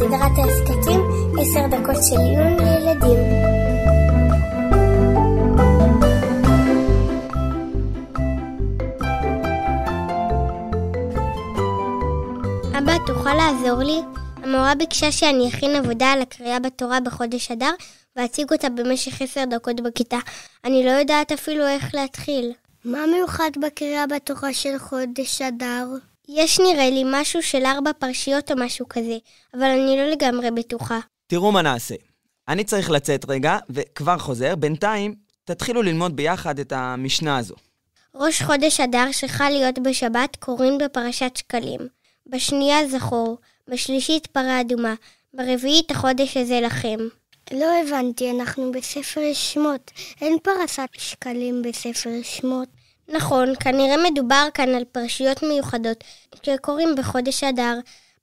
סדרת ההסכתים עשר דקות של עיון לילדים. אבא, תוכל לעזור לי? המורה ביקשה שאני אכין עבודה על הקריאה בתורה בחודש אדר ואציג אותה במשך עשר דקות בכיתה. אני לא יודעת אפילו איך להתחיל. מה מיוחד בקריאה בתורה של חודש אדר? יש נראה לי משהו של ארבע פרשיות או משהו כזה, אבל אני לא לגמרי בטוחה. תראו מה נעשה. אני צריך לצאת רגע, וכבר חוזר. בינתיים, תתחילו ללמוד ביחד את המשנה הזו. ראש חודש אדר שחל להיות בשבת קוראים בפרשת שקלים. בשנייה זכור, בשלישית פרה אדומה, ברביעית החודש הזה לכם. לא הבנתי, אנחנו בספר שמות. אין פרשת שקלים בספר שמות. נכון, כנראה מדובר כאן על פרשיות מיוחדות שקורים בחודש אדר,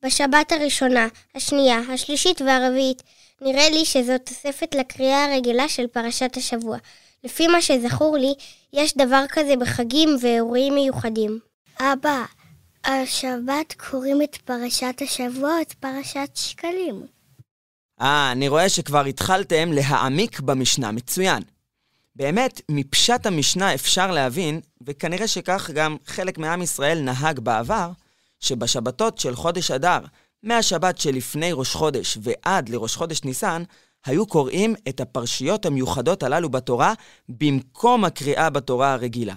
בשבת הראשונה, השנייה, השלישית והרביעית. נראה לי שזו תוספת לקריאה הרגילה של פרשת השבוע. לפי מה שזכור לי, יש דבר כזה בחגים ואירועים מיוחדים. אבא, השבת קוראים את פרשת השבוע או את פרשת שקלים. אה, אני רואה שכבר התחלתם להעמיק במשנה, מצוין. באמת, מפשט המשנה אפשר להבין, וכנראה שכך גם חלק מעם ישראל נהג בעבר, שבשבתות של חודש אדר, מהשבת שלפני ראש חודש ועד לראש חודש ניסן, היו קוראים את הפרשיות המיוחדות הללו בתורה במקום הקריאה בתורה הרגילה.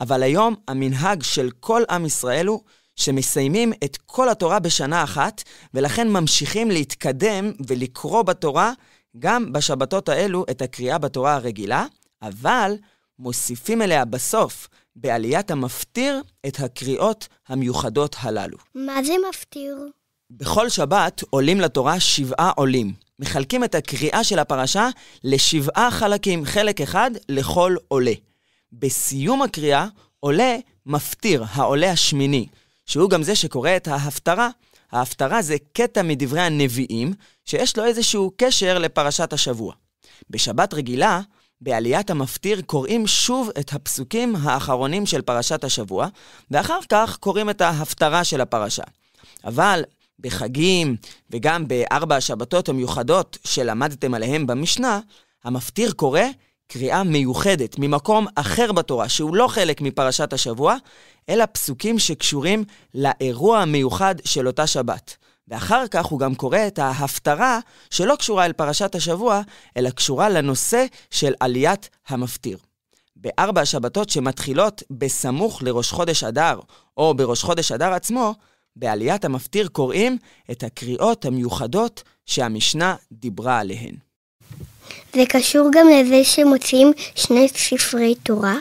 אבל היום המנהג של כל עם ישראל הוא שמסיימים את כל התורה בשנה אחת, ולכן ממשיכים להתקדם ולקרוא בתורה גם בשבתות האלו את הקריאה בתורה הרגילה, אבל מוסיפים אליה בסוף, בעליית המפטיר, את הקריאות המיוחדות הללו. מה זה מפטיר? בכל שבת עולים לתורה שבעה עולים. מחלקים את הקריאה של הפרשה לשבעה חלקים, חלק אחד לכל עולה. בסיום הקריאה עולה מפטיר, העולה השמיני, שהוא גם זה שקורא את ההפטרה. ההפטרה זה קטע מדברי הנביאים, שיש לו איזשהו קשר לפרשת השבוע. בשבת רגילה, בעליית המפטיר קוראים שוב את הפסוקים האחרונים של פרשת השבוע, ואחר כך קוראים את ההפטרה של הפרשה. אבל בחגים וגם בארבע השבתות המיוחדות שלמדתם עליהם במשנה, המפטיר קורא קריאה מיוחדת ממקום אחר בתורה, שהוא לא חלק מפרשת השבוע, אלא פסוקים שקשורים לאירוע המיוחד של אותה שבת. ואחר כך הוא גם קורא את ההפטרה שלא קשורה אל פרשת השבוע, אלא קשורה לנושא של עליית המפטיר. בארבע השבתות שמתחילות בסמוך לראש חודש אדר, או בראש חודש אדר עצמו, בעליית המפטיר קוראים את הקריאות המיוחדות שהמשנה דיברה עליהן. זה קשור גם לזה שמוציאים שני ספרי תורה?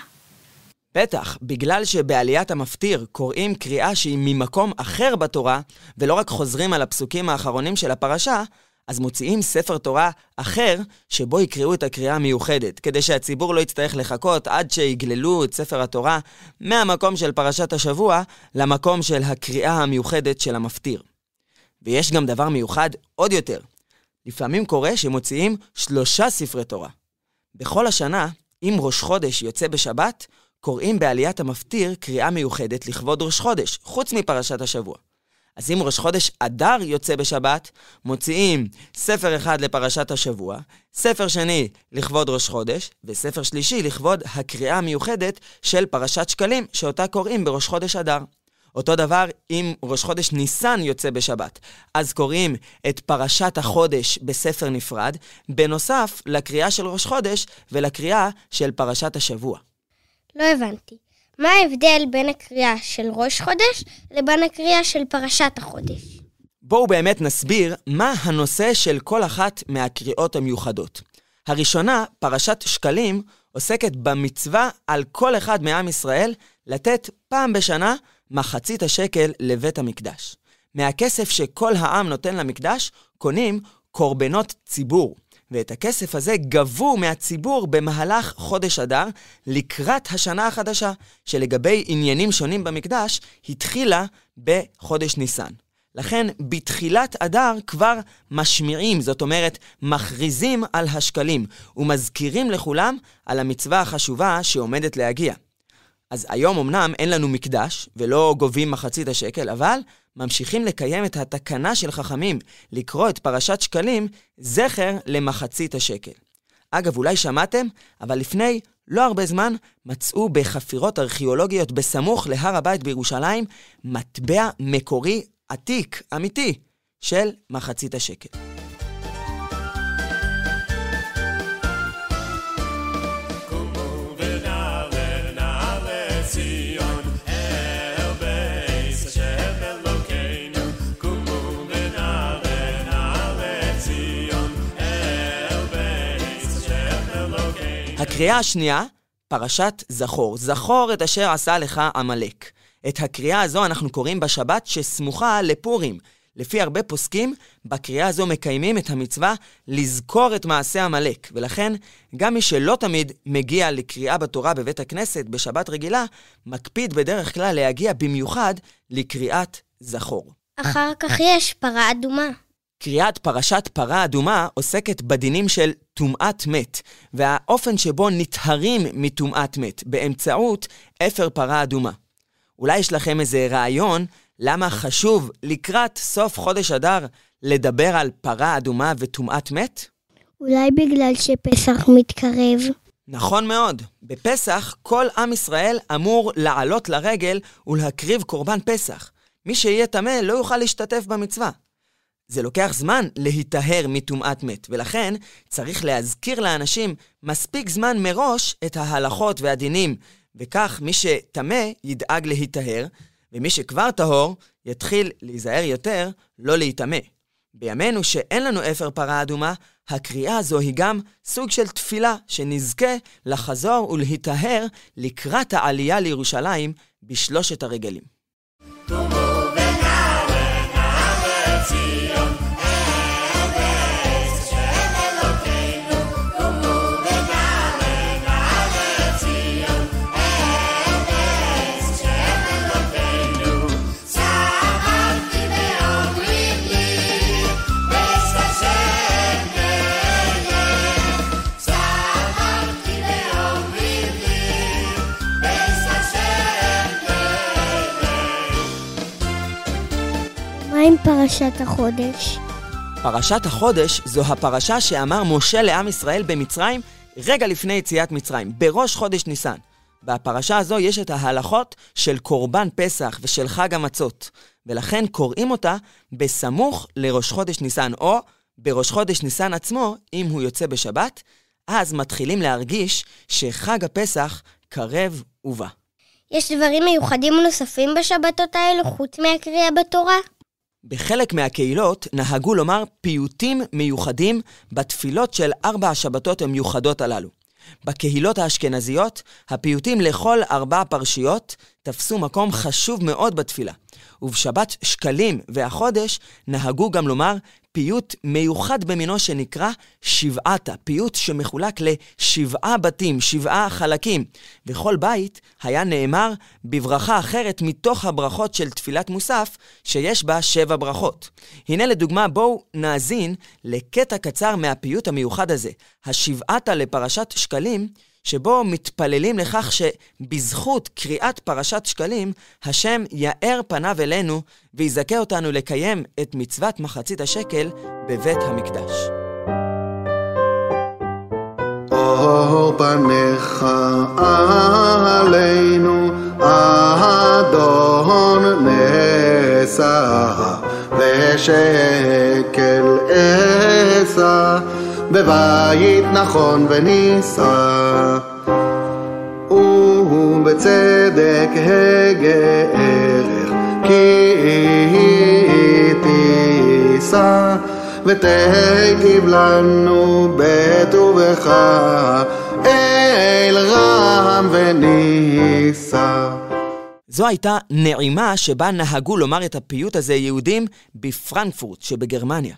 בטח, בגלל שבעליית המפטיר קוראים קריאה שהיא ממקום אחר בתורה, ולא רק חוזרים על הפסוקים האחרונים של הפרשה, אז מוציאים ספר תורה אחר, שבו יקראו את הקריאה המיוחדת, כדי שהציבור לא יצטרך לחכות עד שיגללו את ספר התורה מהמקום של פרשת השבוע למקום של הקריאה המיוחדת של המפטיר. ויש גם דבר מיוחד עוד יותר. לפעמים קורה שמוציאים שלושה ספרי תורה. בכל השנה, אם ראש חודש יוצא בשבת, קוראים בעליית המפטיר קריאה מיוחדת לכבוד ראש חודש, חוץ מפרשת השבוע. אז אם ראש חודש אדר יוצא בשבת, מוציאים ספר אחד לפרשת השבוע, ספר שני לכבוד ראש חודש, וספר שלישי לכבוד הקריאה המיוחדת של פרשת שקלים, שאותה קוראים בראש חודש אדר. אותו דבר אם ראש חודש ניסן יוצא בשבת. אז קוראים את פרשת החודש בספר נפרד, בנוסף לקריאה של ראש חודש ולקריאה של פרשת השבוע. לא הבנתי. מה ההבדל בין הקריאה של ראש חודש לבין הקריאה של פרשת החודש? בואו באמת נסביר מה הנושא של כל אחת מהקריאות המיוחדות. הראשונה, פרשת שקלים, עוסקת במצווה על כל אחד מעם ישראל לתת פעם בשנה מחצית השקל לבית המקדש. מהכסף שכל העם נותן למקדש, קונים קורבנות ציבור. ואת הכסף הזה גבו מהציבור במהלך חודש אדר לקראת השנה החדשה, שלגבי עניינים שונים במקדש, התחילה בחודש ניסן. לכן בתחילת אדר כבר משמיעים, זאת אומרת, מכריזים על השקלים ומזכירים לכולם על המצווה החשובה שעומדת להגיע. אז היום אמנם אין לנו מקדש ולא גובים מחצית השקל, אבל ממשיכים לקיים את התקנה של חכמים לקרוא את פרשת שקלים זכר למחצית השקל. אגב, אולי שמעתם, אבל לפני לא הרבה זמן מצאו בחפירות ארכיאולוגיות בסמוך להר הבית בירושלים מטבע מקורי עתיק, אמיתי, של מחצית השקל. הקריאה השנייה, פרשת זכור. זכור את אשר עשה לך עמלק. את הקריאה הזו אנחנו קוראים בשבת שסמוכה לפורים. לפי הרבה פוסקים, בקריאה הזו מקיימים את המצווה לזכור את מעשה עמלק, ולכן גם מי שלא תמיד מגיע לקריאה בתורה בבית הכנסת בשבת רגילה, מקפיד בדרך כלל להגיע במיוחד לקריאת זכור. אחר כך יש פרה אדומה. קריאת פרשת פרה אדומה עוסקת בדינים של טומאת מת, והאופן שבו נטהרים מטומאת מת, באמצעות אפר פרה אדומה. אולי יש לכם איזה רעיון למה חשוב לקראת סוף חודש אדר לדבר על פרה אדומה וטומאת מת? אולי בגלל שפסח מתקרב. נכון מאוד. בפסח כל עם ישראל אמור לעלות לרגל ולהקריב קורבן פסח. מי שיהיה טמא לא יוכל להשתתף במצווה. זה לוקח זמן להיטהר מטומאת מת, ולכן צריך להזכיר לאנשים מספיק זמן מראש את ההלכות והדינים, וכך מי שטמא ידאג להיטהר, ומי שכבר טהור יתחיל להיזהר יותר לא להיטמא. בימינו שאין לנו אפר פרה אדומה, הקריאה הזו היא גם סוג של תפילה שנזכה לחזור ולהיטהר לקראת העלייה לירושלים בשלושת הרגלים. עם פרשת החודש? פרשת החודש זו הפרשה שאמר משה לעם ישראל במצרים רגע לפני יציאת מצרים, בראש חודש ניסן. בפרשה הזו יש את ההלכות של קורבן פסח ושל חג המצות, ולכן קוראים אותה בסמוך לראש חודש ניסן, או בראש חודש ניסן עצמו, אם הוא יוצא בשבת, אז מתחילים להרגיש שחג הפסח קרב ובא. יש דברים מיוחדים נוספים בשבתות האלו חוץ מהקריאה בתורה? בחלק מהקהילות נהגו לומר פיוטים מיוחדים בתפילות של ארבע השבתות המיוחדות הללו. בקהילות האשכנזיות, הפיוטים לכל ארבע פרשיות תפסו מקום חשוב מאוד בתפילה. ובשבת שקלים והחודש נהגו גם לומר פיוט מיוחד במינו שנקרא שבעתה, פיוט שמחולק לשבעה בתים, שבעה חלקים, וכל בית היה נאמר בברכה אחרת מתוך הברכות של תפילת מוסף, שיש בה שבע ברכות. הנה לדוגמה, בואו נאזין לקטע קצר מהפיוט המיוחד הזה, השבעתה לפרשת שקלים, שבו מתפללים לכך שבזכות קריאת פרשת שקלים, השם יאר פניו אלינו ויזכה אותנו לקיים את מצוות מחצית השקל בבית המקדש. אור פניך עלינו, אדון נשא, ושקל אשא. בבית נכון ונישא, ובצדק הגערך, כי תישא, ותגיב לנו בטובך, אל רם ונישא. זו הייתה נעימה שבה נהגו לומר את הפיוט הזה יהודים בפרנקפורט שבגרמניה.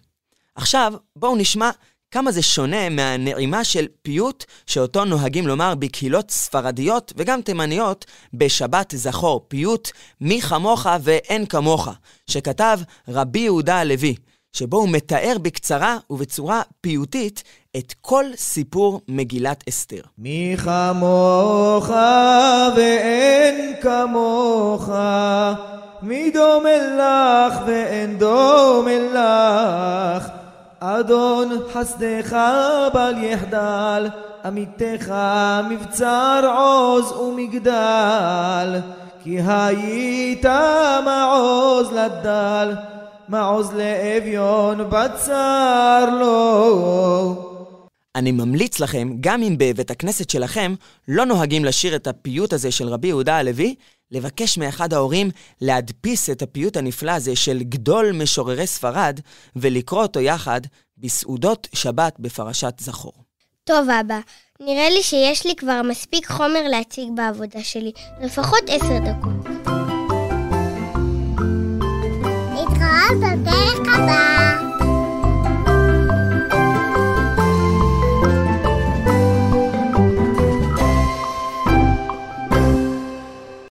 עכשיו, בואו נשמע כמה זה שונה מהנעימה של פיוט שאותו נוהגים לומר בקהילות ספרדיות וגם תימניות בשבת זכור, פיוט מי כמוך ואין כמוך, שכתב רבי יהודה הלוי, שבו הוא מתאר בקצרה ובצורה פיוטית את כל סיפור מגילת אסתר. מי כמוך ואין כמוך, מי דומה לך ואין דומה לך. אדון חסדך בל יחדל, עמיתך מבצר עוז ומגדל. כי היית מעוז לדל, מעוז לאביון בצר לו. אני ממליץ לכם, גם אם בבית הכנסת שלכם לא נוהגים לשיר את הפיוט הזה של רבי יהודה הלוי, לבקש מאחד ההורים להדפיס את הפיוט הנפלא הזה של גדול משוררי ספרד, ולקרוא אותו יחד בסעודות שבת בפרשת זכור. טוב, אבא, נראה לי שיש לי כבר מספיק חומר להציג בעבודה שלי, לפחות עשר דקות. להתראות בפרק הבא.